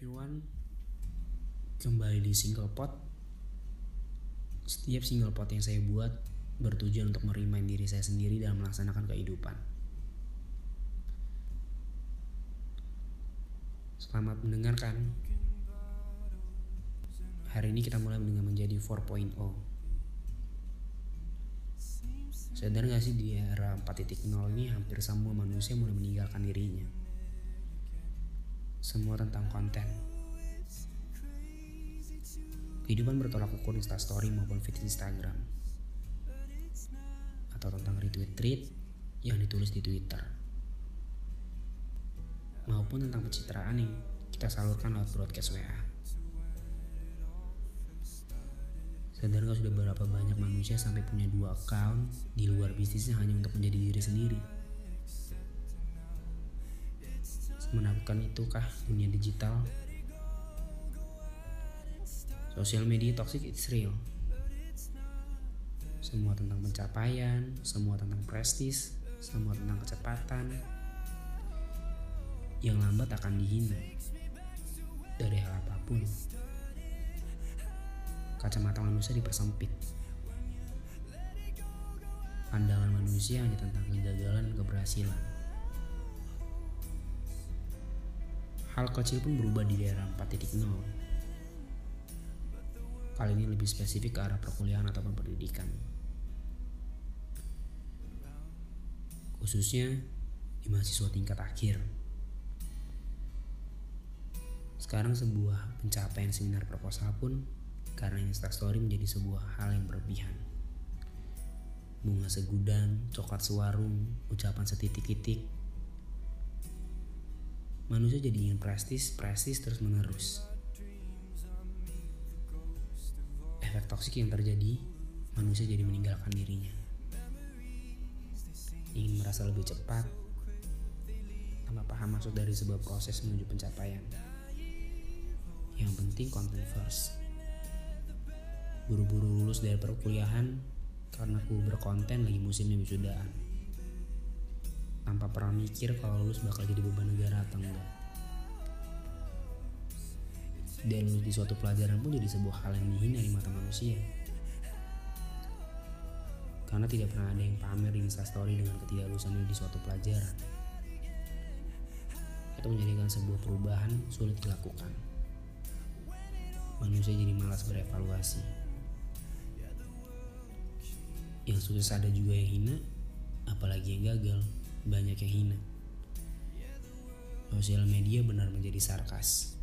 everyone Kembali di Single Pot. Setiap single pot yang saya buat Bertujuan untuk merimain diri saya sendiri dalam melaksanakan kehidupan. Selamat mendengarkan. Hari ini kita mulai dengan menjadi 4.0 Sadar gak sih di era 4.0 ini hampir semua manusia mulai meninggalkan dirinya semua tentang konten. Kehidupan bertolak ukur Instastory maupun feed Instagram. Atau tentang retweet tweet yang ditulis di Twitter. Maupun tentang pencitraan yang kita salurkan lewat broadcast WA. Sadar gak sudah berapa banyak manusia sampai punya dua account di luar bisnisnya hanya untuk menjadi diri sendiri. Menakutkan itukah dunia digital? Sosial media toxic it's real. Semua tentang pencapaian, semua tentang prestis, semua tentang kecepatan. Yang lambat akan dihina dari hal apa pun. Kacamata manusia dipersempit. Pandangan manusia hanya tentang kegagalan dan keberhasilan. Hal kecil pun berubah di daerah 4.0. Kali ini lebih spesifik ke arah perkuliahan atau pendidikan. Khususnya di mahasiswa tingkat akhir. Sekarang sebuah pencapaian seminar proposal pun karena Instastory menjadi sebuah hal yang berlebihan. Bunga segudang, coklat sewarung, ucapan setitik-titik, manusia jadi ingin prestis, prestis terus menerus. Efek toksik yang terjadi, manusia jadi meninggalkan dirinya. Ingin merasa lebih cepat, tanpa paham maksud dari sebuah proses menuju pencapaian. Yang penting konten first. Buru-buru lulus dari perkuliahan karena aku berkonten lagi musimnya wisudaan tanpa pernah mikir kalau lulus bakal jadi beban negara atau enggak. Dan di suatu pelajaran pun jadi sebuah hal yang dihina di mata manusia. Karena tidak pernah ada yang pamer di instastory dengan ketidaklulusan di suatu pelajaran. Itu menjadikan sebuah perubahan sulit dilakukan. Manusia jadi malas berevaluasi. Yang sukses ada juga yang hina, apalagi yang gagal banyak yang hina. Sosial media benar menjadi sarkas.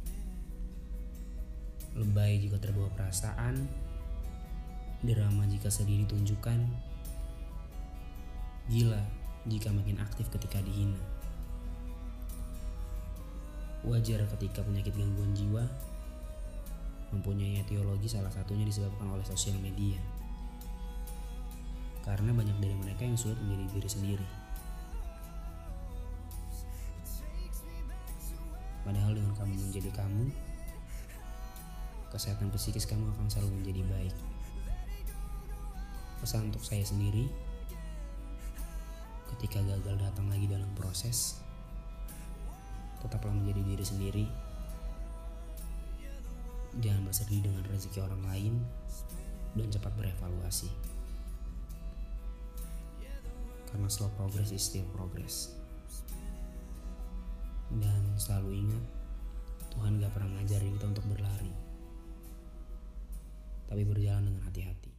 Lebay jika terbawa perasaan, drama jika sedih ditunjukkan, gila jika makin aktif ketika dihina. Wajar ketika penyakit gangguan jiwa mempunyai etiologi salah satunya disebabkan oleh sosial media. Karena banyak dari mereka yang sulit menjadi diri sendiri. Padahal dengan kamu menjadi kamu, kesehatan psikis kamu akan selalu menjadi baik. Pesan untuk saya sendiri, ketika gagal datang lagi dalam proses, tetaplah menjadi diri sendiri. Jangan bersedih dengan rezeki orang lain dan cepat berevaluasi. Karena slow progress is still progress. Dan selalu ingat, Tuhan gak pernah ngajarin kita untuk berlari. Tapi berjalan dengan hati-hati.